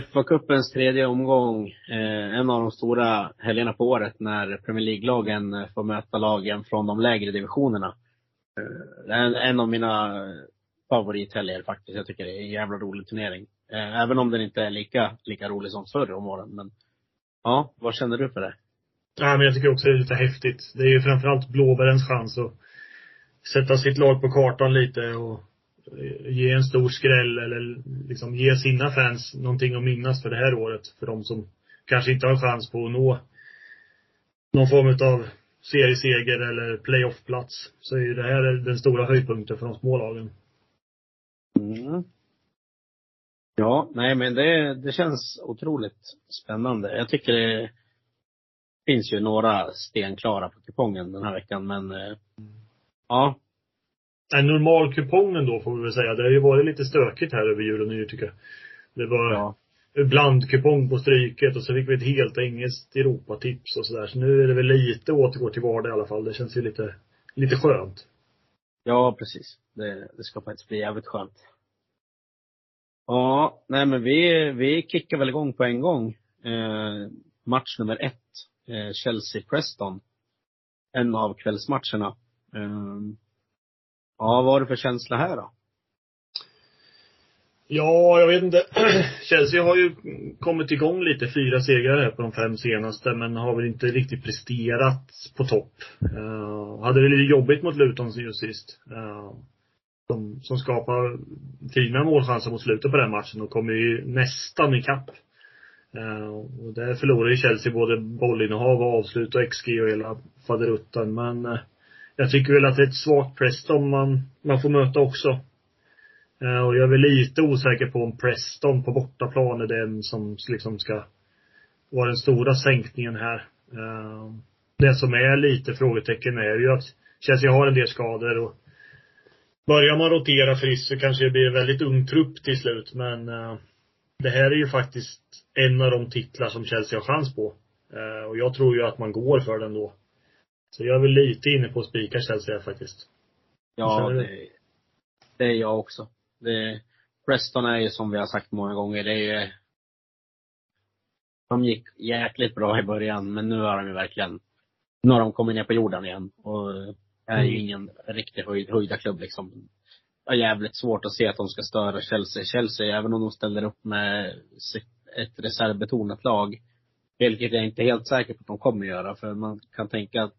FA-cupens tredje omgång, eh, en av de stora helgerna på året när Premier League-lagen eh, får möta lagen från de lägre divisionerna. Eh, det är en, en av mina eh, favorithelger faktiskt. Jag tycker det är en jävla rolig turnering. Eh, även om den inte är lika, lika rolig som förr om åren. Men ja, vad känner du för det? Ja, men jag tycker också det är lite häftigt. Det är ju framförallt blåbärens chans att sätta sitt lag på kartan lite och Eh, ge en stor skräll eller liksom ge sina fans någonting att minnas för det här året. För de som kanske inte har chans på att nå någon form av serieseger eller playoffplats. Så är ju det här den stora höjdpunkten för de små lagen. Mm. Ja, nej men det, det känns otroligt spännande. Jag tycker det finns ju några stenklara på kupongen den här veckan men eh, ja, en normal kupongen då får vi väl säga. Det har ju varit lite stökigt här över jul och nyår tycker jag. Det var ja. blandkupong på Stryket och så fick vi ett helt engelskt Europatips och sådär. Så nu är det väl lite återgå till vardag i alla fall. Det känns ju lite, lite skönt. Ja, precis. Det, det ska faktiskt bli jävligt skönt. Ja, nej men vi, vi kickar väl igång på en gång. Eh, match nummer ett. Eh, Chelsea-Preston. En av kvällsmatcherna. Eh, Ja, vad har du för känsla här då? Ja, jag vet inte. Chelsea har ju kommit igång lite. Fyra segrar här på de fem senaste, men har väl inte riktigt presterat på topp. Uh, hade det lite jobbigt mot Luton just sist. Uh, som, som skapar fina målchanser mot slutet på den matchen och kommer ju nästan ikapp. Uh, eh, och där förlorar ju Chelsea både bollinnehav och avslut och XG och hela faderuttan. Men uh, jag tycker väl att det är ett svagt Preston man, man får möta också. Uh, och jag är väl lite osäker på om Preston på bortaplan är den som liksom ska vara den stora sänkningen här. Uh, det som är lite frågetecken är ju att Chelsea har en del skador och börjar man rotera friskt så kanske det blir en väldigt ung trupp till slut men uh, det här är ju faktiskt en av de titlar som Chelsea har chans på. och jag tror ju att man går för den då. Så jag är väl lite inne på att spika Chelsea faktiskt. Ja, det, det är jag också. Det, Preston är ju som vi har sagt många gånger, det är ju de gick jäkligt bra i början, men nu har de ju verkligen, nu har de kommit ner på jorden igen och är ju mm. ingen riktig höjd, höjda klubb liksom. Det är jävligt svårt att se att de ska störa Chelsea. Chelsea, även om de ställer upp med ett reservbetonat lag, vilket jag inte är helt säker på att de kommer göra, för man kan tänka att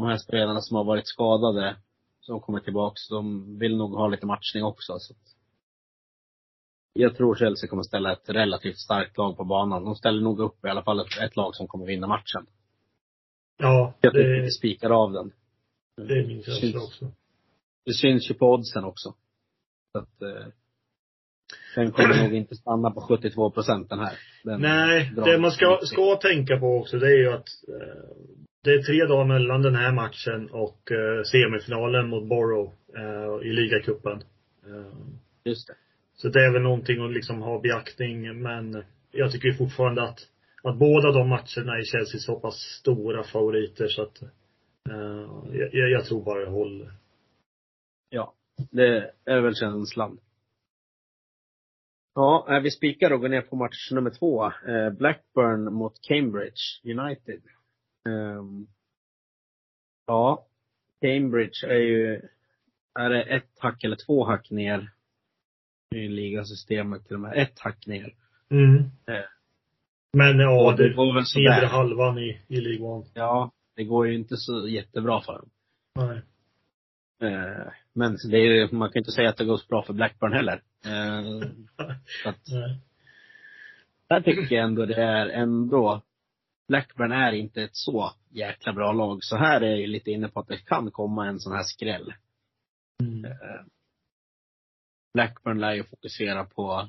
de här spelarna som har varit skadade, som kommer tillbaks, de vill nog ha lite matchning också. Så jag tror Chelsea kommer ställa ett relativt starkt lag på banan. De ställer nog upp i alla fall ett, ett lag som kommer vinna matchen. Ja. Jag tycker det, vi spikar av den. Det är min känsla också. Det syns ju på oddsen också. Så att, eh, den kommer nog inte stanna på 72 procent den här. Den Nej, det man ska, ska tänka på också det är ju att eh, det är tre dagar mellan den här matchen och uh, semifinalen mot Borough uh, i ligacupen. Uh, Just det. Så det är väl någonting att liksom ha beaktning, men jag tycker fortfarande att, att båda de matcherna är Chelsea så pass stora favoriter så att jag, jag, tror bara det håller. Ja, det är väl känslan. Ja, vi spikar och går ner på match nummer två. Blackburn mot Cambridge United. Um, ja, Cambridge är ju, är det ett hack eller två hack ner i ligasystemet till och med. Ett hack ner. Mm. Eh. Men ja, det, det går väl sådär. halvan i, i League One. Ja, det går ju inte så jättebra för dem. Nej. Eh, men det är, man kan inte säga att det går så bra för Blackburn heller. Så att. Där tycker jag ändå det är ändå Blackburn är inte ett så jäkla bra lag. Så här är jag lite inne på att det kan komma en sån här skräll. Mm. Eh, Blackburn lär ju fokusera på,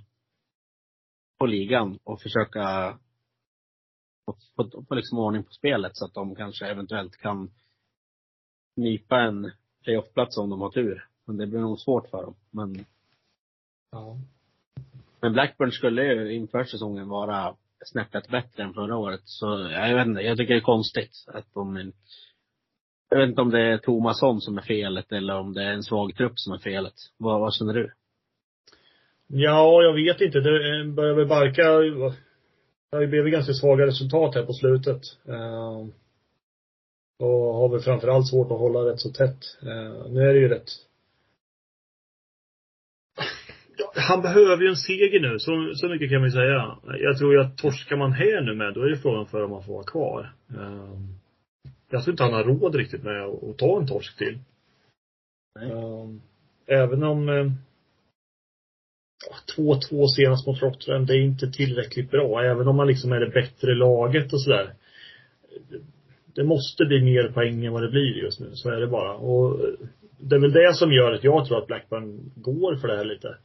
på ligan och försöka få, få, få liksom ordning på spelet så att de kanske eventuellt kan knipa en playoffplats om de har tur. Men det blir nog svårt för dem. Men, ja. Men Blackburn skulle ju inför säsongen vara snäppet bättre än förra året. Så jag vet inte, jag tycker det är konstigt att de jag vet inte om det är Tomasson som är felet eller om det är en svag trupp som är felet. Vad, vad känner du? Ja, jag vet inte. Det eh, börjar väl barka. Det har ju blivit ganska svaga resultat här på slutet. Eh, och har väl framförallt svårt att hålla rätt så tätt. Eh, nu är det ju rätt han behöver ju en seger nu, så, så mycket kan vi säga. Jag tror ju att torskar man här nu med, då är det frågan för om man får vara kvar. Um, jag tror inte han har råd riktigt med att, att ta en torsk till. Um, även om um, 2-2 senast mot Rotterdam, det är inte tillräckligt bra. Även om man liksom är det bättre laget och sådär. Det måste bli mer poäng än vad det blir just nu, så är det bara. Och det är väl det som gör att jag tror att Blackburn går för det här lite.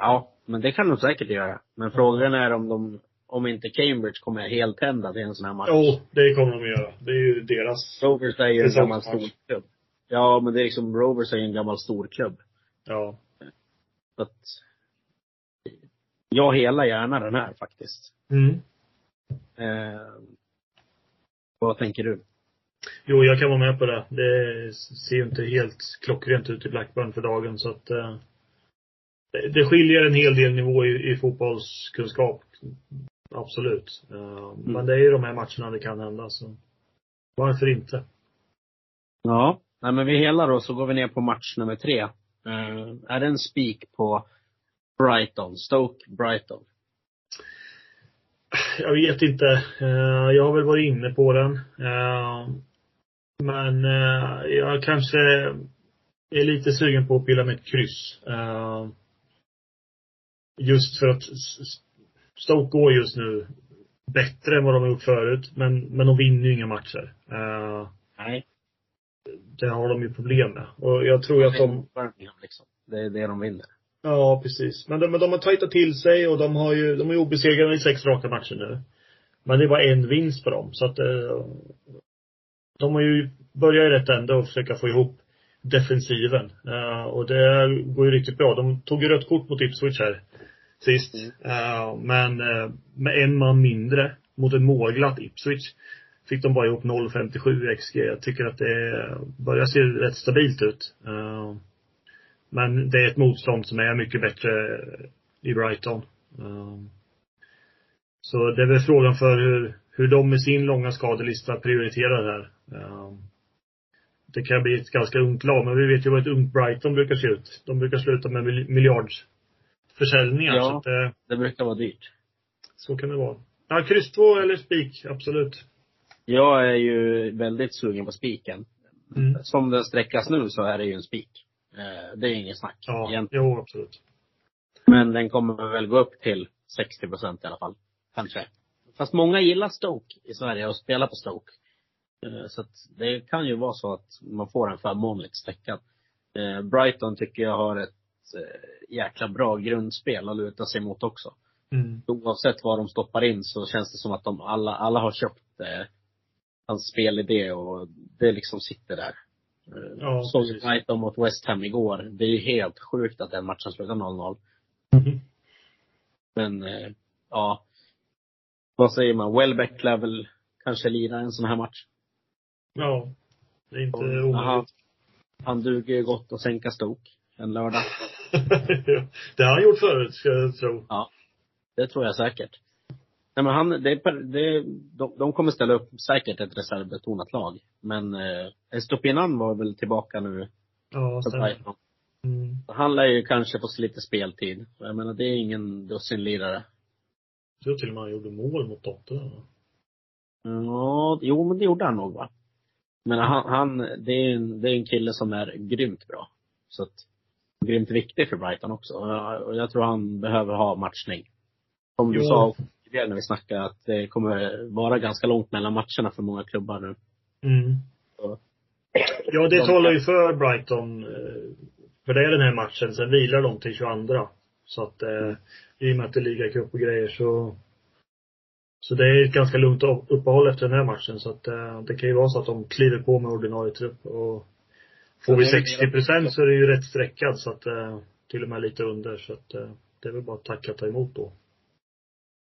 Ja, men det kan de säkert göra. Men frågan är om de, om inte Cambridge kommer heltända till en sån här match. Jo, det kommer de att göra. Det är ju deras Rovers är ju en gammal storklubb. Ja, men det är liksom, Rovers är ju en gammal storklubb. Ja. Så att, jag helar gärna den här faktiskt. Mm. Eh, vad tänker du? Jo, jag kan vara med på det. Det ser ju inte helt klockrent ut i Blackburn för dagen så att eh, det skiljer en hel del nivå i, i fotbollskunskap. Absolut. Uh, mm. Men det är ju de här matcherna det kan hända så varför inte? Ja. Nej men vi helar då så går vi ner på match nummer tre. Uh, är det en spik på Brighton? Stoke Brighton? Jag vet inte. Uh, jag har väl varit inne på den. men jag kanske är lite sugen på att pilla med ett kryss. Just för att Stoke går just nu bättre än vad de har gjort förut. Men, men de vinner ju inga matcher. Uh, Nej. Det har de ju problem med. Och jag tror att de... Liksom. Det är det de vinner. Ja, precis. Men de, men de har tajtat till sig och de har ju, de är obesegrade i sex raka matcher nu. Men det var en vinst på dem. Så att uh, de har ju börjat i rätt ände och försöka få ihop defensiven. Uh, och det går ju riktigt bra. De tog ju rött kort mot Ipswich här sist. Mm. Uh, men uh, med en man mindre mot ett målglatt Ipswich fick de bara ihop 0,57 XG. Jag tycker att det börjar se rätt stabilt ut. Uh, men det är ett motstånd som är mycket bättre i Brighton. Så det är väl frågan för hur, hur de med sin långa skadelista prioriterar det här. Det kan bli ett ganska ungt lag, men vi vet ju vad ett ungt Brighton brukar se ut. De brukar sluta med miljards försäljningar. Ja, så att, eh, det brukar vara dyrt. Så kan det vara. Ja, kryss två eller spik, absolut. Jag är ju väldigt sugen på spiken. Mm. Som den sträckas nu så är det ju en spik. Eh, det är inget snack. Ja, egentligen. jo absolut. Men den kommer väl gå upp till 60 procent i alla fall. Kanske. Fast många gillar Stoke i Sverige och spelar på Stoke. Eh, så att det kan ju vara så att man får en förmånligt sträckad. Brighton tycker jag har ett Eh, jäkla bra grundspel att luta sig mot också. Mm. Oavsett vad de stoppar in så känns det som att de alla, alla har köpt eh, hans spelidé och det liksom sitter där. Eh, ja, Såg Brighton mot West Ham igår. Det är ju helt sjukt att den matchen slutar 0-0. Mm. Men, eh, ja. Vad säger man? Welbeck lär väl kanske lira en sån här match. Ja. Det är inte omöjligt. Han, duger ju gott att sänka Stoke en lördag. Det har han gjort förut, ska jag tro. Ja. Det tror jag säkert. Nej men han, det, det, de, de kommer ställa upp säkert ett reservbetonat lag. Men eh, Estopinan var väl tillbaka nu. Ja, stämmer. Mm. Han lär ju kanske få lite speltid. Jag menar, det är ingen dussinlirare. Jag tror till och med han gjorde mål mot Tottenham. Ja, jo men det gjorde han nog va. Men han, han det, är en, det är en kille som är grymt bra. Så att grymt viktig för Brighton också. Och jag tror han behöver ha matchning. Som du jo. sa tidigare när vi snackade, att det kommer vara ganska långt mellan matcherna för många klubbar nu. Mm. Så. Ja, det talar ju för Brighton. Eh, för det är den här matchen, sen vilar de till 22. Så att, eh, i och med att det är ligacup och grejer så så det är ett ganska lugnt uppehåll efter den här matchen. Så att eh, det kan ju vara så att de kliver på med ordinarie trupp och Får vi 60 procent så är det ju rätt sträckad så att, eh, till och med lite under så att eh, det är väl bara att tacka och ta emot då.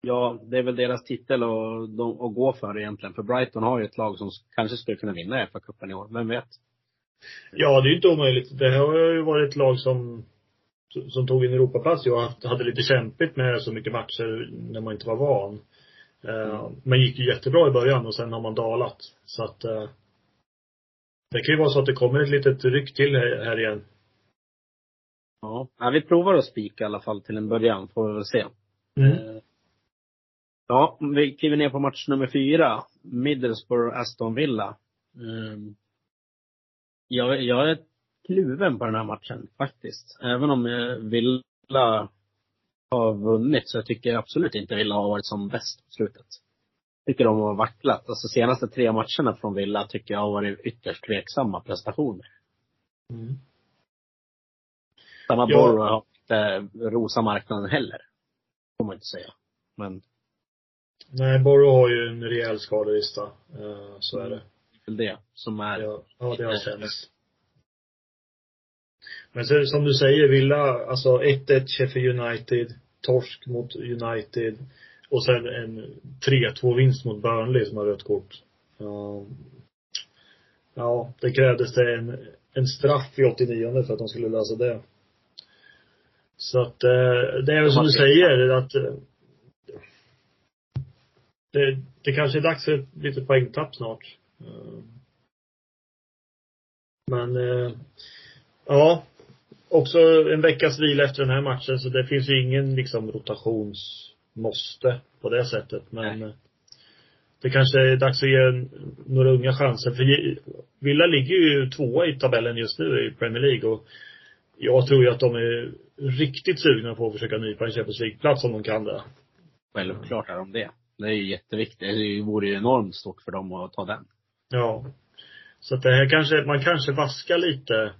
Ja, det är väl deras titel att, att gå för egentligen. För Brighton har ju ett lag som kanske skulle kunna vinna FA-cupen i år. Vem vet? Ja, det är ju inte omöjligt. Det har ju varit ett lag som som tog en Europaplats ju och hade lite kämpigt med så mycket matcher när man inte var van. Mm. Men gick ju jättebra i början och sen har man dalat. Så att eh, det kan ju vara så att det kommer ett litet ryck till här igen. Ja, ja vi provar att spika i alla fall till en början, får vi väl se. Mm. Eh, ja, vi kliver ner på match nummer fyra. Middlesbrough, Aston Villa. Um, jag, jag är kluven på den här matchen, faktiskt. Även om Villa har vunnit så tycker jag absolut inte Villa har varit som bäst på slutet. Tycker de har vacklat. Alltså senaste tre matcherna från Villa tycker jag har varit ytterst tveksamma prestationer. Mm. Samma ja. Borro har inte rosa marknaden heller. Får man inte säga. Men. Nej, Borro har ju en rejäl skadelista. Uh, så är det. Det är det som är. Ja, ja det har känts. Men så, som du säger, Villa, alltså 1-1 Sheffield United, torsk mot United och sen en 3-2 vinst mot Burnley som har rött kort. Ja, ja det krävdes det en, en straff i 89 för att de skulle lösa det. Så att eh, det är väl som du säger att eh, det, det kanske är dags för ett litet poängtapp snart. Eh, men ja, också en veckas vila efter den här matchen så det finns ju ingen liksom rotations rotationsmåste på det sättet. Men Nej. det kanske är dags att ge några unga chanser. För Villa ligger ju tvåa i tabellen just nu i Premier League och jag tror ju att de är riktigt sugna på att försöka nypa en Champions League-plats om de kan det. Självklart är de det. Det är ju jätteviktigt. Det vore ju enormt stort för dem att ta den. Ja. Så att det här kanske, man kanske vaskar lite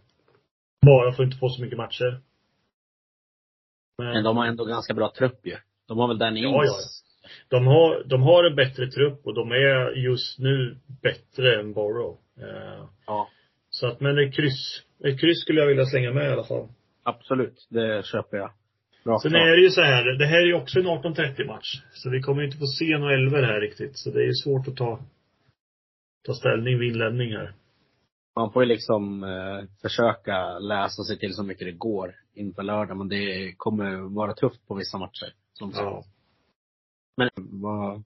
bara för att inte få så mycket matcher. Men, Men de har ändå ganska bra trupp ju. De har väl Danny ja, ja. De har, de har en bättre trupp och de är just nu bättre än Borough. Uh, ja. Så att, men ett kryss, ett kryss skulle jag vilja slänga med i alla fall. Absolut, det köper jag. Rakt Sen är det ju så här, det här är ju också en 18.30 match. Så vi kommer ju inte få se några elver här riktigt. Så det är ju svårt att ta, ta ställning vid inlämning här man får ju liksom eh, försöka läsa sig till så mycket det går inför lördag. Men det kommer vara tufft på vissa matcher. Som ja. Men vad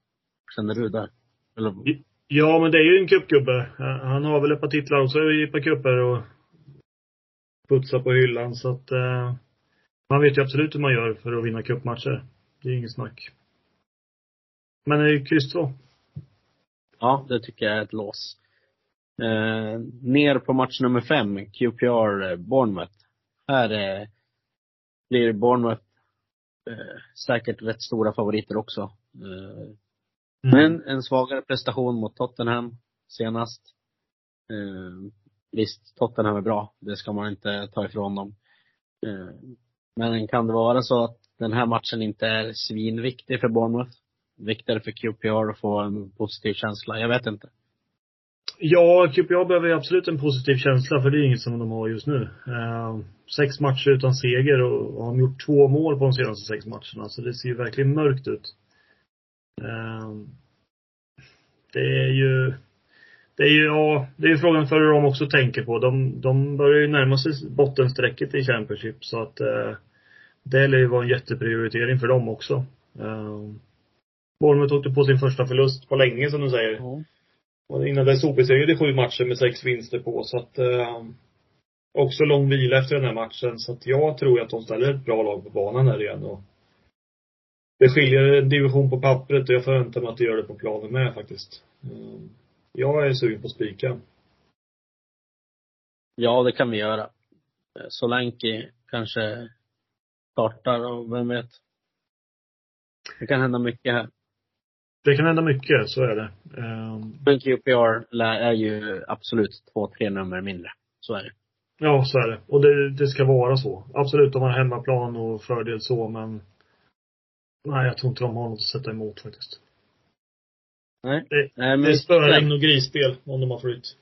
känner du där? Eller? Ja, men det är ju en cupgubbe. Han har väl ett par titlar också i ett par cuper och putsar på hyllan. Så att eh, man vet ju absolut hur man gör för att vinna cupmatcher. Det är inget snack. Men det är ju kryss två. Ja, det tycker jag är ett lås. Eh, ner på match nummer fem, QPR eh, Bournemouth. Här eh, blir Bournemouth säkert rätt stora favoriter också. Eh, mm. Men en svagare prestation mot Tottenham senast. Eh, visst, Tottenham är bra. Det ska man inte ta ifrån dem. Eh, men kan det vara så att den här matchen inte är svinviktig för Bournemouth? Viktigare för QPR att få en positiv känsla? Jag vet inte. Ja, typ, QPA behöver ju absolut en positiv känsla för det är inget som de har just nu. Eh, sex matcher utan seger och, och har gjort två mål på de senaste sex matcherna. Så det ser ju verkligen mörkt ut. Eh, det är ju det är ju, ja, det är frågan för hur de också tänker på. De, de börjar ju närma sig bottenstrecket i Championship så att eh, det lär ju vara en jätteprioritering för dem också. Eh, Bournemouth åkte på sin första förlust på länge som du säger. Mm. Och innan dess obesegrade sju matcher med sex vinster på, så att eh, också lång vila efter den här matchen. Så att jag tror att de ställer ett bra lag på banan här igen och det skiljer en division på pappret och jag förväntar mig att det gör det på planen med faktiskt. Eh, jag är sugen på att spika. Ja, det kan vi göra. Eh, Solanki kanske startar och vem vet. Det kan hända mycket här. Det kan hända mycket, så är det. Um, Men QPR är ju absolut två, tre nummer mindre. Så är det. Ja, så är det. Och det, det ska vara så. Absolut, de har hemmaplan och fördel så, men nej, jag tror inte de har något att sätta emot faktiskt. Nej. Det, nej, men... det är spöregn och grisspel om de har flyt.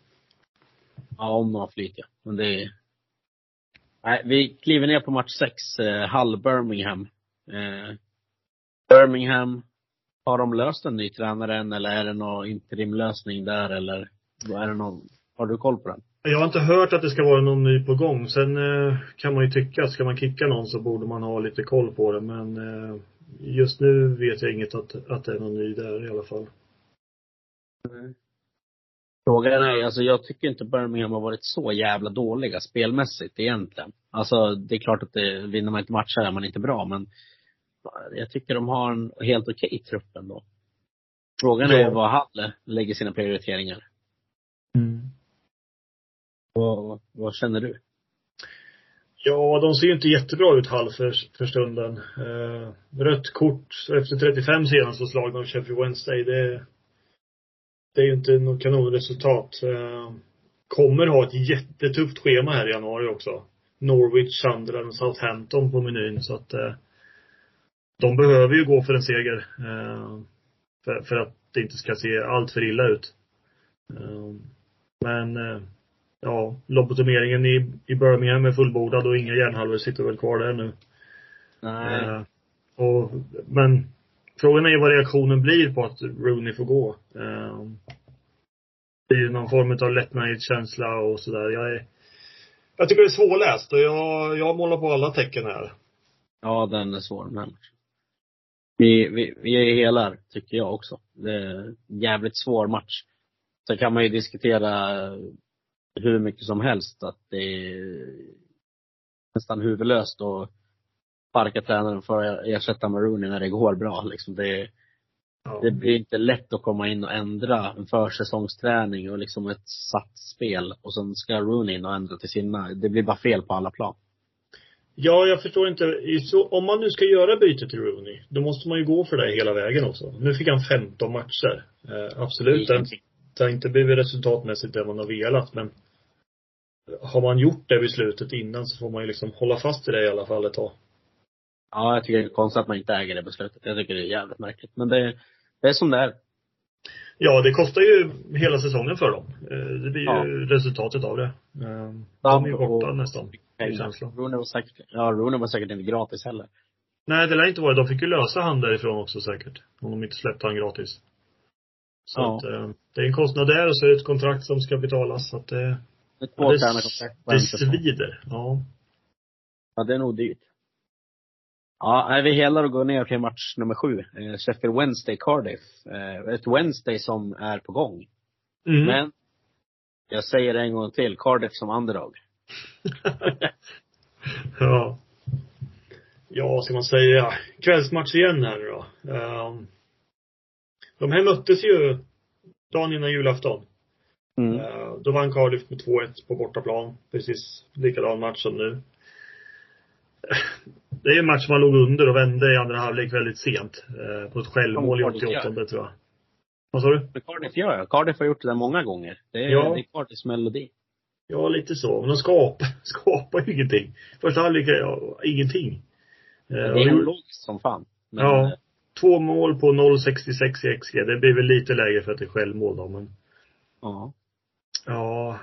Ja, om de har flyt ja. Men det är Nej, vi kliver ner på match sex, eh, Hull Birmingham. Eh, Birmingham har de löst en ny tränare än eller är det någon interimlösning där eller är det någon, har du koll på den? Jag har inte hört att det ska vara någon ny på gång. Sen eh, kan man ju tycka att ska man kicka någon så borde man ha lite koll på det. Men eh, just nu vet jag inget att, att det är någon ny där i alla fall. Frågan är, alltså jag tycker inte Birmingham har varit så jävla dåliga spelmässigt egentligen. Alltså det är klart att det, vinner man inte matcher är man inte bra men jag tycker de har en helt okej okay trupp ändå. Frågan Ja. är vad Hall lägger sina prioriteringar. Mm. Vad, vad känner du? Ja, de ser ju inte jättebra ut halv för, för stunden. Eh, rött kort efter 35 senaste slagen av Sheffield Wednesday, det, det är ju inte något kanonresultat. Eh, kommer ha ett jättetufft schema här i januari också. Norwich, Sunderland och Southampton på menyn så att eh, de behöver ju gå för en seger. Eh, för, för att det inte ska se allt för illa ut. Eh, men eh, ja, lobotomeringen i, i Birmingham är fullbordad och inga järnhalvor sitter väl kvar där nu. Nej. Eh, och, men frågan är ju vad reaktionen blir på att Rooney får gå. Eh, det är ju någon form av lättnadskänsla och sådär. Jag är, jag tycker det är svårläst och jag, jag målar på alla tecken här. Ja, den är svår matchen. Vi, vi, vi är helar, tycker jag också. Det är en jävligt svår match. Sen kan man ju diskutera hur mycket som helst att det är nästan huvudlöst att sparka tränaren för att ersätta Marooney när det går bra. Liksom det, Ja. det blir inte lätt att komma in och ändra en försäsongsträning och liksom ett satt spel och sen ska Rooney in och ändra till sina. Det blir bara fel på alla plan. Ja, jag förstår inte. Så, om man nu ska göra bytet till Rooney, då måste man ju gå för det hela vägen också. Nu fick han 15 matcher. Eh, absolut, det, det har inte blivit resultatmässigt det man har velat, men har man gjort det beslutet innan så får man ju liksom hålla fast i det i alla fall ett tag. Ja, jag tycker det är konstigt att man inte äger det beslutet. Jag tycker det är jävligt märkligt. Men det, det är som det är. Ja, det kostar ju hela säsongen för dem. Eh, Det blir ju Ja. resultatet av det. Eh, De är ju borta och- nästan. Rooney var säkert, ja Rooney var säkert inte gratis heller. Nej, det lär inte vara. De fick ju lösa han därifrån också säkert. Om de inte släppte han gratis. Så Ja. att, eh, det är en kostnad där och så är det ett kontrakt som ska betalas. Så att det, är Ja, det- det svider. Ja. Ja, det är nog dyrt. Ja, vi hela och går ner till match nummer sju. Eh, Sheffield Wednesday Cardiff. Eh, ett Wednesday som är på gång. Mm. Men, jag säger det en gång till, Cardiff som underdog. ja. Ja, vad ska man säga? Kvällsmatch igen här då. Ehm, de här möttes ju dagen innan julafton. Mm. Eh, Då vann Cardiff med 2-1 på bortaplan. Precis likadan match som nu. Det är en match man låg under och vände i andra halvlek väldigt sent. eh, På ett självmål i Som Cardiff 88 tror jag. Vad sa du? Men Cardiff gör jag. Cardiff har gjort det där många gånger. Det är, Ja. det är Cardiffs melodi. Ja, lite så. Men de skapar, skapar ju ingenting. Första halvlek, ja, ingenting. Eh, Det är ologiskt som fan. Men, Ja. eh, Två mål på 0,66 i XG. Det blir väl lite lägre för att det är självmål då, men ja. ja.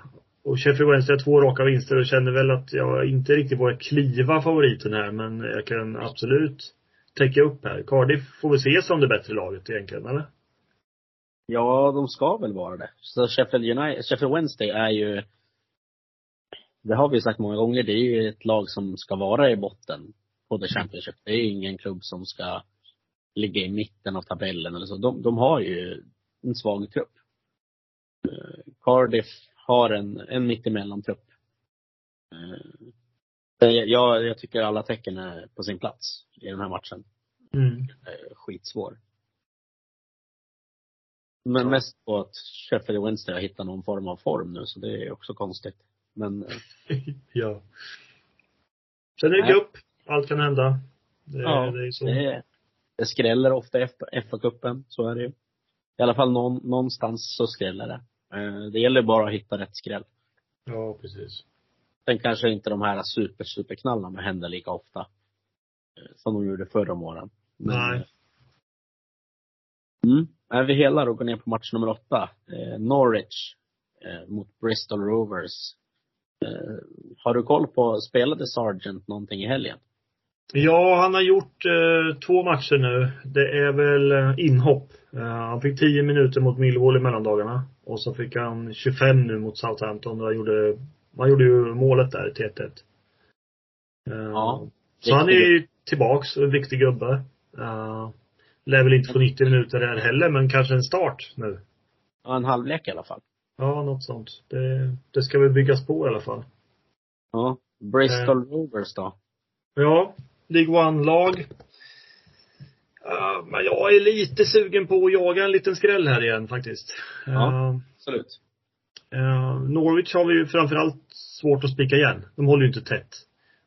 Och Sheffield Wednesday har två raka vinster och känner väl att jag inte riktigt vågar kliva favoriten här, men jag kan absolut täcka upp här. Cardiff får väl ses som det bättre laget egentligen, eller? Ja, de ska väl vara det. Så Sheffield, United, Sheffield Wednesday är ju, det har vi sagt många gånger, det är ju ett lag som ska vara i botten på The Championship. Det är ingen klubb som ska ligga i mitten av tabellen eller så. De, de har ju en svag trupp. Eh, Cardiff har en, en mittemellan-trupp. Eh, jag, jag tycker alla tecken är på sin plats i den här matchen. Mm. Eh, skitsvår. Men Ja. mest på att Sheffield Wednesday har hittat någon form av form nu, så det är också konstigt. Men eh, ja. Sen är det cup. Allt kan hända. Det, ja, det är så. det, det skräller ofta i FA-cupen, så är det ju. I alla fall någon, någonstans så skräller det. Eh, Det gäller bara att hitta rätt skräll. Ja, precis. Sen kanske inte de här super, superknallarna händer lika ofta. eh, Som de gjorde förra om åren. Men, Nej. eh, Mm. Är vi hela då går ner på match nummer åtta. Eh, Norwich eh, mot Bristol Rovers. Eh, har du koll på, spelade Sargent någonting i helgen? Ja, han har gjort eh, två matcher nu. Det är väl eh, inhopp. Eh, han fick 10 minuter mot Millwall i mellandagarna. Och så fick han 25 nu mot Southampton. Där han gjorde, han gjorde ju målet där till 1-1. Eh, Ja. Så han är ju tillbaks, en viktig gubbe. Uh, lär väl inte få 90 minuter där heller, men kanske en start nu. Ja, en halvlek i alla fall. Ja, något sånt. Det, det ska väl byggas på i alla fall. Ja. Bristol Rovers då? Ja, League One-lag. Ja, men jag är lite sugen på att jaga en liten skräll här igen faktiskt. Ja. Eh, Absolut. eh, Norwich har vi ju framförallt svårt att spika igen. De håller ju inte tätt.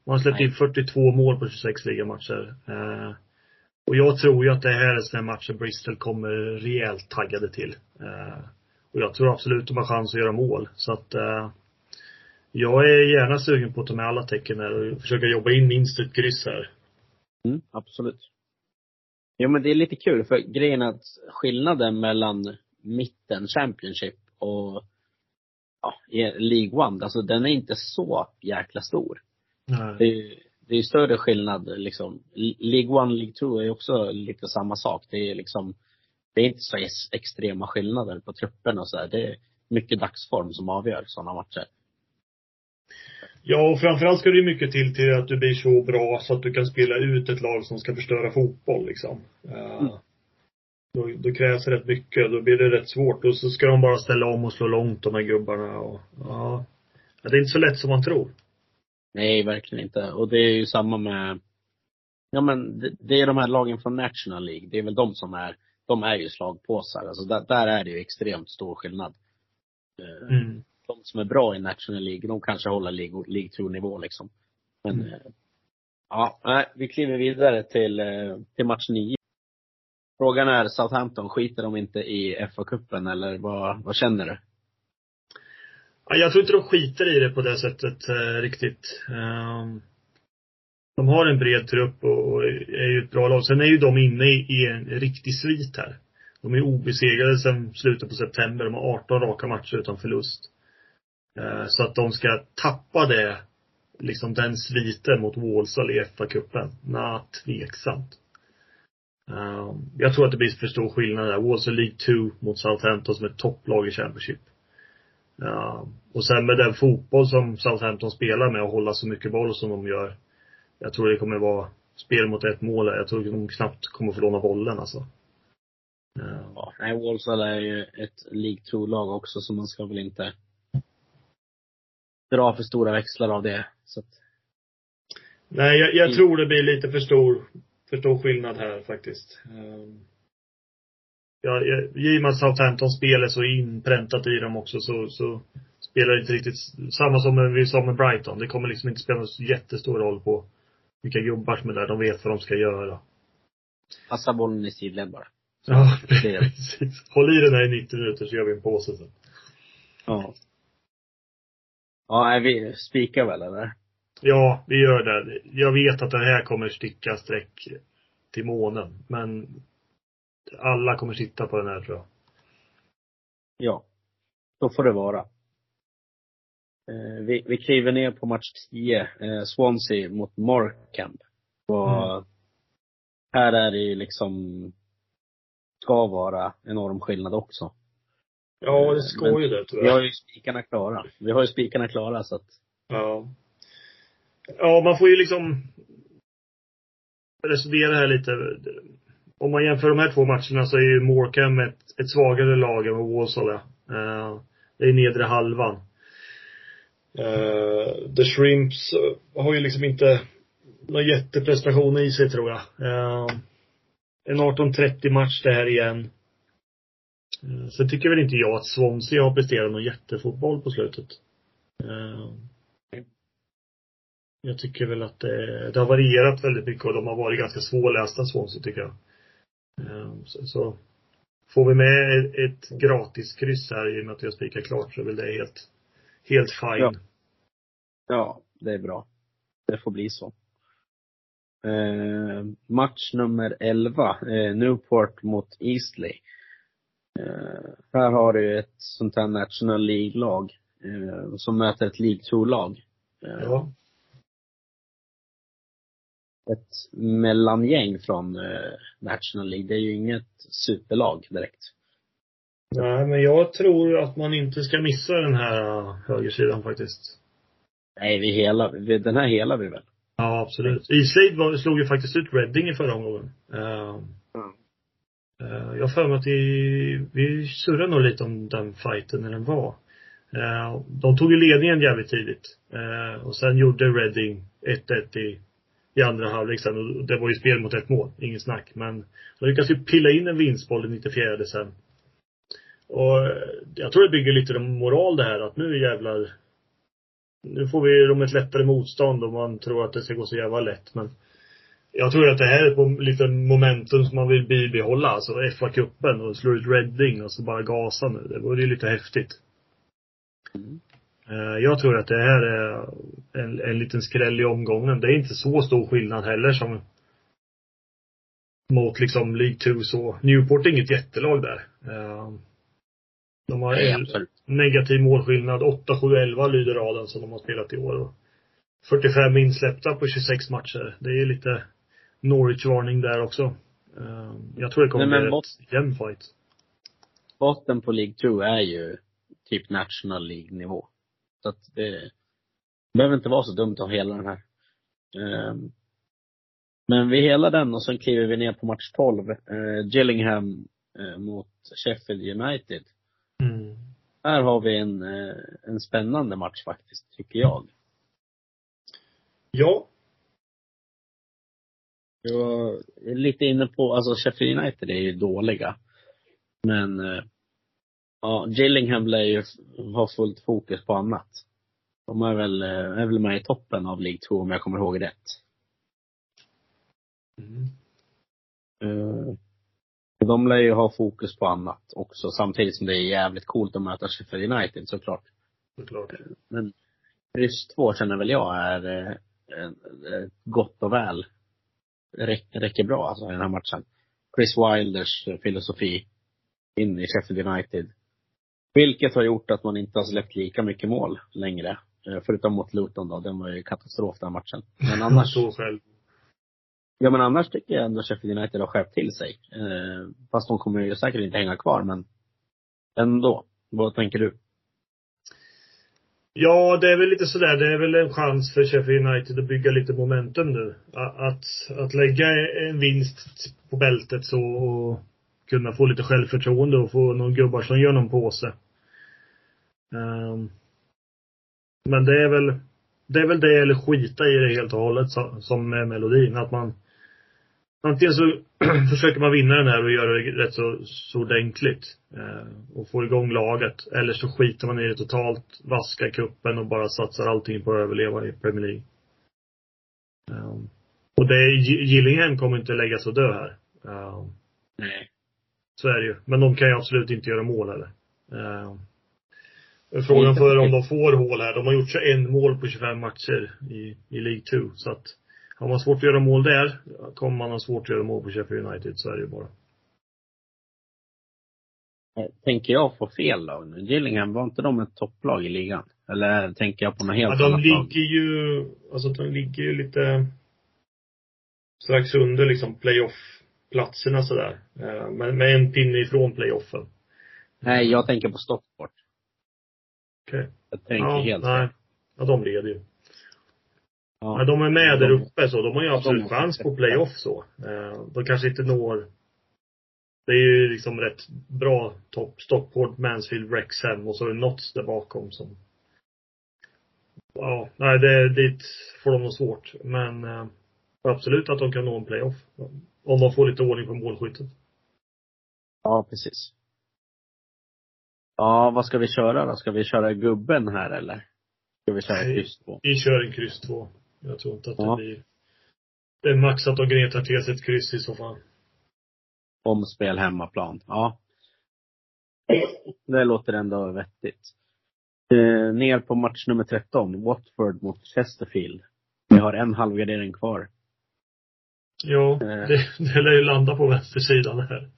Man har släppt Nej. in 42 mål på 26 ligamatcher. Och jag tror ju att det här är en sån här match som Bristol kommer rejält taggade till. Och jag tror absolut de har chans att göra mål. Så att jag är gärna sugen på att ta med alla tecken här och försöka jobba in minst ett kryss här. Mm, absolut. Jo men det är lite kul för grejen är att skillnaden mellan mitten Championship och ja, League One, alltså den är inte så jäkla stor. Det Nej. är ju det är större skillnad liksom. League One, League Two är också lite samma sak. Det är liksom, det är inte så ex- extrema skillnader på trupperna och så där. Det är mycket dagsform som avgör sådana matcher. Ja, och framförallt ska det mycket till till att du blir så bra så att du kan spela ut ett lag som ska förstöra fotboll liksom. Eh, Mm. då, då krävs det rätt mycket. Då blir det rätt svårt. Och så ska de bara ställa om och slå långt de här gubbarna och, ja. ja det är inte så lätt som man tror. Nej, verkligen inte. Och det är ju samma med, ja men det, det är de här lagen från National League. Det är väl de som är, de är ju slagpåsar. Alltså där, där är det ju extremt stor skillnad. Eh, Mm. De som är bra i National League, de kanske håller League, League 2-nivå liksom. Men, Mm. eh, ja, nej, vi kliver vidare till, eh, till match 9. Frågan är, Southampton, skiter de inte i FA-cupen eller vad, vad känner du? Ja, jag tror inte de skiter i det på det sättet eh, riktigt. Ehm, de har en bred trupp och, och är ju ett bra lag. Sen är ju de inne i, i en riktig svit här. De är obesegrade sedan slutet på september. De har 18 raka matcher utan förlust. Eh, så att de ska tappa det, liksom den sviten mot Walsall i FA-cupen. Nja, tveksamt. Eh, jag tror att det blir för stor skillnad där. Walsall League 2 mot Southampton som är topplag i Championship. Eh, och sen med den fotboll som Southampton spelar med och hålla så mycket boll som de gör. Jag tror det kommer vara spel mot ett mål där. Jag tror de knappt kommer få låna bollen alltså. Ja. Ja, nej, Walsall är ju ett League 2-lag också, så man ska väl inte dra för stora växlar av det. Så att, Nej, jag, jag tror det blir lite för stor, för stor skillnad här faktiskt. Um, ja, I och med att Southampton spel är så inpräntat i dem också så, så spelar det inte riktigt samma som vi sa med Brighton. Det kommer liksom inte spela någon jättestor roll på vilka gubbar som är där. De vet vad de ska göra. passa bollen i sidled bara. Ja, precis. Håll i den här i 90 minuter så gör vi en påse sen. Ja. Ja, vi spikar väl eller? Ja, vi gör det. Jag vet att det här kommer sticka streck till månen. Men alla kommer sitta på den här tror jag. Ja. Så får det vara. Eh, vi, vi kliver ner på match 10, eh, Swansea mot Morecambe. Och Mm. här är det ju liksom, ska vara enorm skillnad också. Ja, det ska Men ju det Vi tyvärr. har ju spikarna klara. Vi har ju spikarna klara så att, Ja. Ja, man får ju liksom resonera här lite. Om man jämför de här två matcherna så är ju Morecambe ett, ett svagare lag än vad Walsall är. Eh, det är nedre halvan. Eh, The Shrimps eh, har ju liksom inte någon jätteprestation i sig tror jag. Eh, en 18-30 match det här igen. Eh, sen tycker väl inte jag att Swansea har presterat någon jättefotboll på slutet. Eh, jag tycker väl att det, det har varierat väldigt mycket och de har varit ganska svårlästa Swansea tycker jag. Eh, så, så får vi med ett, ett gratis kryss här i och med att jag spikar klart så är väl det helt, helt fine. Ja. ja, det är bra. Det får bli så. Eh, match nummer 11, eh, Newport mot Eastleigh. Eh, här har du ett sånt här National League-lag eh, som möter ett League 2-lag. Eh, Ja. ett mellangäng från National League. Det är ju inget superlag direkt. Nej, men jag tror att man inte ska missa den här högersidan faktiskt. Nej, vi hela, den här hela vi väl? Ja, absolut. Islade slog ju faktiskt ut Reading i förra omgången. Uh, Eh, jag har för mig att vi, vi surrade nog lite om den fighten när den var. Eh, de tog ju ledningen jävligt tidigt. Eh, och sen gjorde Reading 1-1 i, i andra halvlek sen. Och det var ju spel mot ett mål, inget snack. Men de lyckades ju pilla in en vinstboll i 94 sen. Och jag tror det bygger lite moral det här att nu jävlar nu får vi dem ett lättare motstånd och man tror att det ska gå så jävla lätt men jag tror att det här är på lite momentum som man vill bibehålla, alltså FA-cupen och slå ut Reading och så bara gasa nu. Det vore ju lite häftigt. Mm. Eh, Jag tror att det här är en, en liten skräll i omgången. Det är inte så stor skillnad heller som mot liksom League 2 så. Newport är inget jättelag där. Eh, De har Nej, negativ målskillnad. 8-7-11 lyder raden som de har spelat i år. Och 45 insläppta på 26 matcher. Det är lite Norwich-varning där också. Eh, Jag tror det kommer Nej, bli ett jämn fight. Botten på League 2 är ju typ National League-nivå. Så att det behöver inte vara så dumt att ha hela den här. Ehm, Men vi hela den och sen kliver vi ner på match 12. Eh, Gillingham eh, mot Sheffield United. Mm. Här har vi en, eh, en spännande match faktiskt, tycker jag. Ja, Jag är lite inne på, alltså Sheffield United är ju dåliga. Men, eh, ja, Gillingham lär ju ha fullt fokus på annat. De är väl, eh, är väl med i toppen av League 2 om jag kommer ihåg rätt. Mm. Eh, De lär ju ha fokus på annat också, samtidigt som det är jävligt coolt att möta Sheffield United såklart. såklart. Men kryss 2 känner väl jag är gott och väl. Räcker, räcker bra alltså i den här matchen. Chris Wilders eh, filosofi in i Sheffield United. Vilket har gjort att man inte har släppt lika mycket mål längre. Eh, Förutom mot Luton då, den var ju katastrof den matchen. Men annars, Så själv. ja men annars tycker jag ändå Sheffield United har skärpt till sig. Eh, Fast de kommer ju säkert inte hänga kvar men ändå. Vad tänker du? Ja, det är väl lite sådär. Det är väl en chans för Sheffield United att bygga lite momentum nu. Att, att lägga en vinst på bältet så och kunna få lite självförtroende och få någon gubbar som gör någon påse. Ehm, men det är väl det är väl det eller skita i det helt och hållet som är melodin. Att man Antingen så försöker man vinna den här och göra det rätt så, så ordentligt. Eh, och få igång laget. Eller så skiter man i det totalt, vaskar kuppen och bara satsar allting på att överleva i Premier League. Eh, och det, Gillingham kommer inte lägga sig och dö här. Eh, Nej. så är det ju. Men de kan ju absolut inte göra mål heller. Eh, frågan för om de får hål här. De har gjort 21 mål på 25 matcher i, i League 2. Så att har man svårt att göra mål där, kommer man ha svårt att göra mål på Sheffield United. Så är det ju bara. Eh, Tänker jag få fel då? nu? Gillingham, var inte de ett topplag i ligan? Eller tänker jag på något helt Ja, de annat lag? ligger ju, alltså de ligger ju lite strax under liksom playoff-platserna sådär. Eh, Men med en pinne ifrån playoffen. Nej, jag tänker på Stockport. Okej. Jag tänker Ja, helt nej. Ja, de leder ju. Ja. Ja, de är med där uppe så de har ju absolut chans på playoff så. Eh, De kanske inte når det är ju liksom rätt bra topp. Stockport, Mansfield, Wrexham och så är det Notts där bakom som Ja, nej det, dit får de nog svårt. Men eh, absolut att de kan nå en playoff. Om de får lite ordning på målskyttet. ja, precis. Ja, vad ska vi köra då? Ska vi köra gubben här eller? Ska vi köra kryss två? Vi kör en kryss två. Jag tror inte att Ja. det blir Det är max att de gnetar till sig ett kryss i så fall. Omspel hemmaplan. Ja. Det låter ändå vettigt. Eh, ner på match nummer 13. Watford mot Chesterfield. Vi har en halvgardering kvar. Ja, Eh. det, det lär ju landa på vänstersidan här.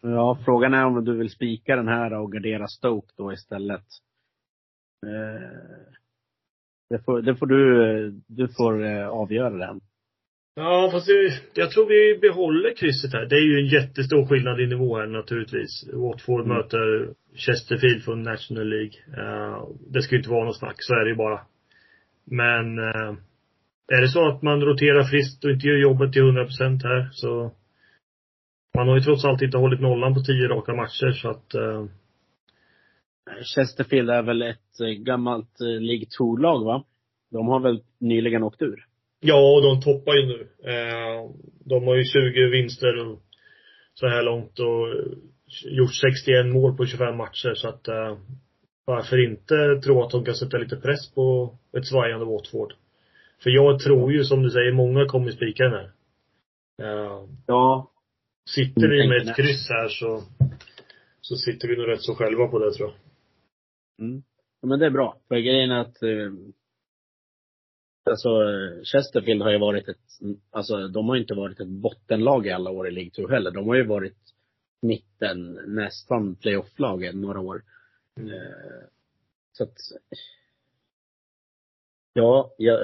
Ja, frågan är om du vill spika den här och gardera Stoke då istället. Eh, det får, det får du, du får eh, avgöra den. Ja, fast det, jag tror vi behåller krysset här. Det är ju en jättestor skillnad i nivå här naturligtvis. Watford Mm. möter Chesterfield från National League. Uh, det ska ju inte vara något snack, så är det ju bara. Men uh, är det så att man roterar friskt och inte gör jobbet till 100% här så man har ju trots allt inte hållit nollan på tio raka matcher så att uh, Chesterfield är väl ett eh, gammalt eh, League 2-lag va? De har väl nyligen åkt ur? Ja, de toppar ju nu. Eh, de har ju 20 vinster och så här långt och eh, gjort 61 mål på 25 matcher så att eh, varför inte tro att de kan sätta lite press på ett svajande Watford. För jag tror ju som du säger, många kommer spika den här. Eh, Ja. sitter vi med ett kryss här så, så sitter vi nog rätt så själva på det tror jag. Mm. ja men det är bra. För grejen är att eh, Alltså Chesterfield har ju varit ett, alltså de har ju inte varit ett bottenlag i alla år i League 2 heller. De har ju varit mitten, nästan playoff-lag några år. Eh, Så att Ja, ja,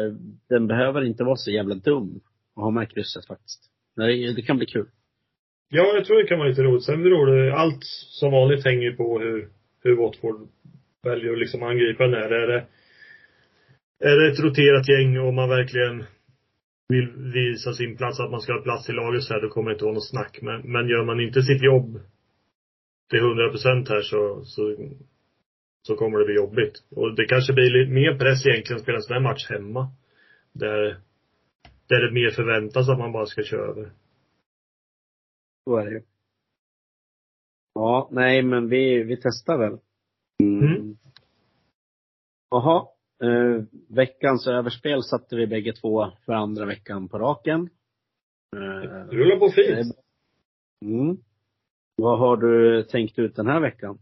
den behöver inte vara så jävla dum att ha med krysset faktiskt. Nej, det kan bli kul. Ja, jag tror det kan vara lite roligt. Sen beror det, allt som vanligt hänger ju på hur, hur Watford väljer att liksom angripa den här. Är det, är det ett roterat gäng och man verkligen vill visa sin plats, att man ska ha plats i laget så här, då kommer det inte vara något snack. Men, men gör man inte sitt jobb till 100 procent här så, så, så kommer det bli jobbigt. Och det kanske blir lite mer press egentligen att spela en sån här match hemma. Där, där det mer förväntas att man bara ska köra över. Så är det ju. Ja, nej men vi, vi testar väl. Mm. Jaha. Eh, veckans överspel satte vi bägge två för andra veckan på raken. Eh, Det rullar på fint. mm. Vad har du tänkt ut den här veckan?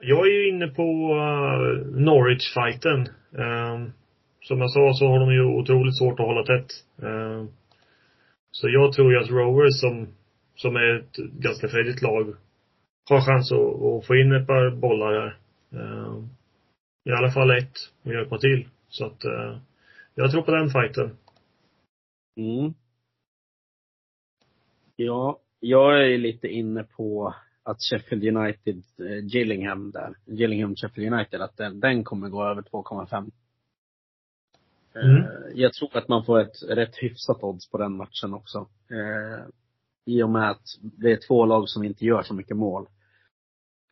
Jag är ju inne på uh, Norwich-fighten. Um, som jag sa så har de ju otroligt svårt att hålla tätt. Um, så jag tror ju att Rovers som, som är ett ganska frejdigt lag har chans att, att få in ett par bollar här. Um, I alla fall ett och hjälpa till. Så att uh, jag tror på den fighten. Mm. Ja, jag är lite inne på att Sheffield United, eh, Gillingham där, Gillingham Sheffield United, att den, den kommer gå över 2,5. Mm. Eh, Jag tror att man får ett rätt hyfsat odds på den matchen också. I och med att det är två lag som inte gör så mycket mål.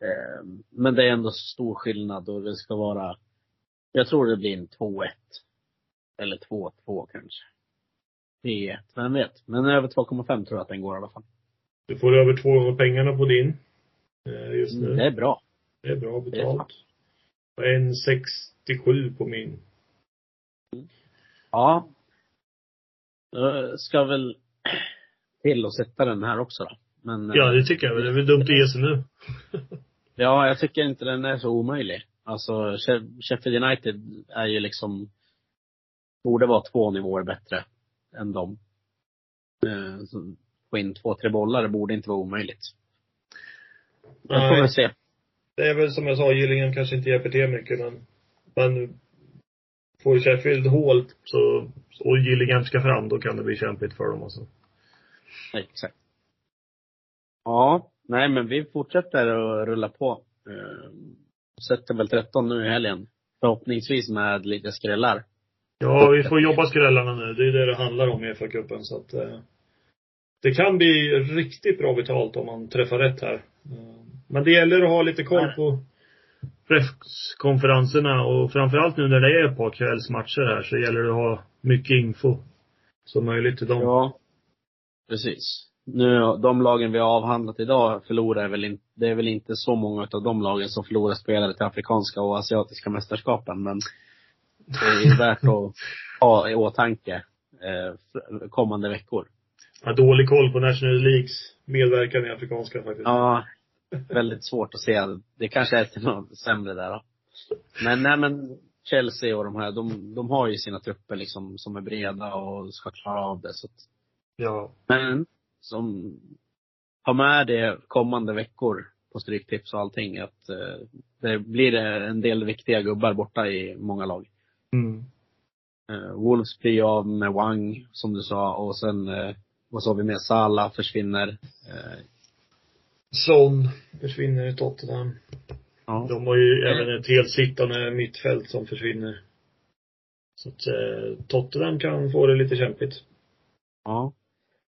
Eh, men det är ändå stor skillnad och det ska vara, jag tror det blir en 2-1. Eller 2-2 kanske. 3-1, vem vet. Men över 2,5 tror jag att den går i alla fall. Du får över två gånger pengarna på din. eh, Just nu. Mm, det är bra. Det är bra Det är betalt. Och 1,67 på min. Ja. Ska väl till och sätta den här också då. Men, eh, Ja, det tycker jag. Det är väl dumt att ge sig nu. Ja, jag tycker inte den är så omöjlig. Alltså, She- Sheffield United är ju liksom, borde vara två nivåer bättre än dem. Eh, så Få in två, tre bollar, det borde inte vara omöjligt. Jag får väl se. Det är väl som jag sa, Gillingham kanske inte hjälper till mycket men, men får Sheffield hål så, och Gillingham ska fram, då kan det bli kämpigt för dem alltså. Exakt. Ja, nej men vi fortsätter att rulla på. Sätter väl 13 nu i helgen. Förhoppningsvis med lite skrällar. Ja, vi får jobba skrällarna nu. Det är det det handlar om i FA-cupen så att eh, det kan bli riktigt bra betalt om man träffar rätt här. Eh, men det gäller att ha lite koll på presskonferenserna och framförallt nu när det är ett par kvällsmatcher här så gäller det att ha mycket info som möjligt till dem. Ja. Precis. Nu, de lagen vi har avhandlat idag förlorar väl inte, det är väl inte så många av de lagen som förlorar spelare till afrikanska och asiatiska mästerskapen, men det är värt att ha i åtanke eh, kommande veckor. Jag har dålig koll på National Leagues medverkan i afrikanska faktiskt. Ja, väldigt svårt att se. Det kanske är till något sämre där då. Men nej men Chelsea och de här, de, de har ju sina trupper liksom som är breda och ska klara av det. Så att, Ja. men som, ha med det kommande veckor på Stryktips och allting att eh, det blir en del viktiga gubbar borta i många lag. Mm. Eh, Wolves blir av med Wang, som du sa, och sen, eh, vad sa vi mer? Salah försvinner. Eh, Son försvinner i Tottenham. ja. De har ju även ett helt sittande mittfält som försvinner. Så att eh, Tottenham kan få det lite kämpigt. Ja.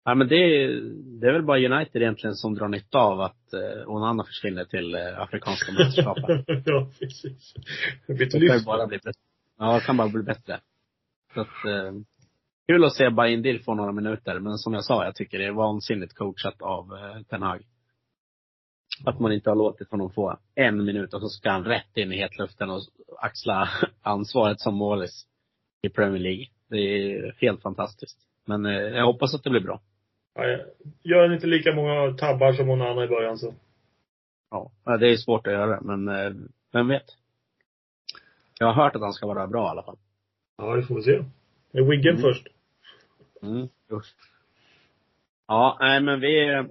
Ja men det, är- det är väl bara United egentligen som drar nytta av att eh, Onana försvinner till eh, Afrikanska mästerskapen. ja, precis. Det Det kan bara bli bättre. Ja, kan bara bli bättre. Så att, eh, kul att se Bayern Dill få några minuter, men som jag sa, jag tycker det är vansinnigt coachat av eh, Ten Hag. Att man inte har låtit honom få en minut och så ska han rätt in i hetluften och axla ansvaret som målis i Premier League. Det är helt fantastiskt. Men eh, jag hoppas att det blir bra. Ja, gör inte lika många tabbar som Onana i början så. Ja, det är svårt att göra, men eh, vem vet? Jag har hört att han ska vara bra i alla fall. Ja, det får vi se. Det är Wiggen Mm. först. Mm, usch. Ja, nej men vi eh,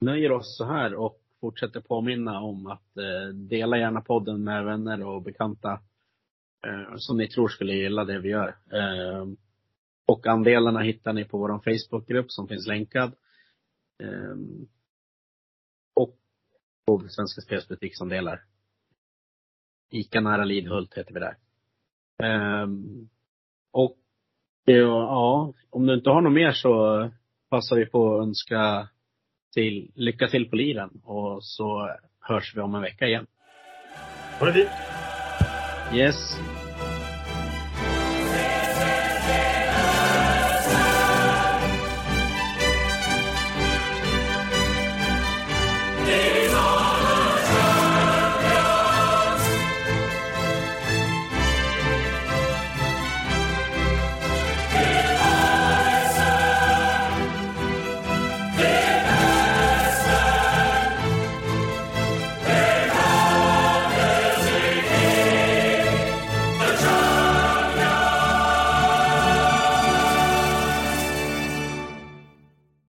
nöjer oss så här och fortsätter påminna om att eh, dela gärna podden med vänner och bekanta eh, som ni tror skulle gilla det vi gör. Eh, och andelarna hittar ni på vår Facebookgrupp som finns länkad. Eh, och på Svenska Spels butiksandelar. Ica nära Lidhult heter vi där. Eh, och ja, om du inte har något mer så passar vi på att önska till, lycka till på liren och så hörs vi om en vecka igen. Ha det fint. Yes.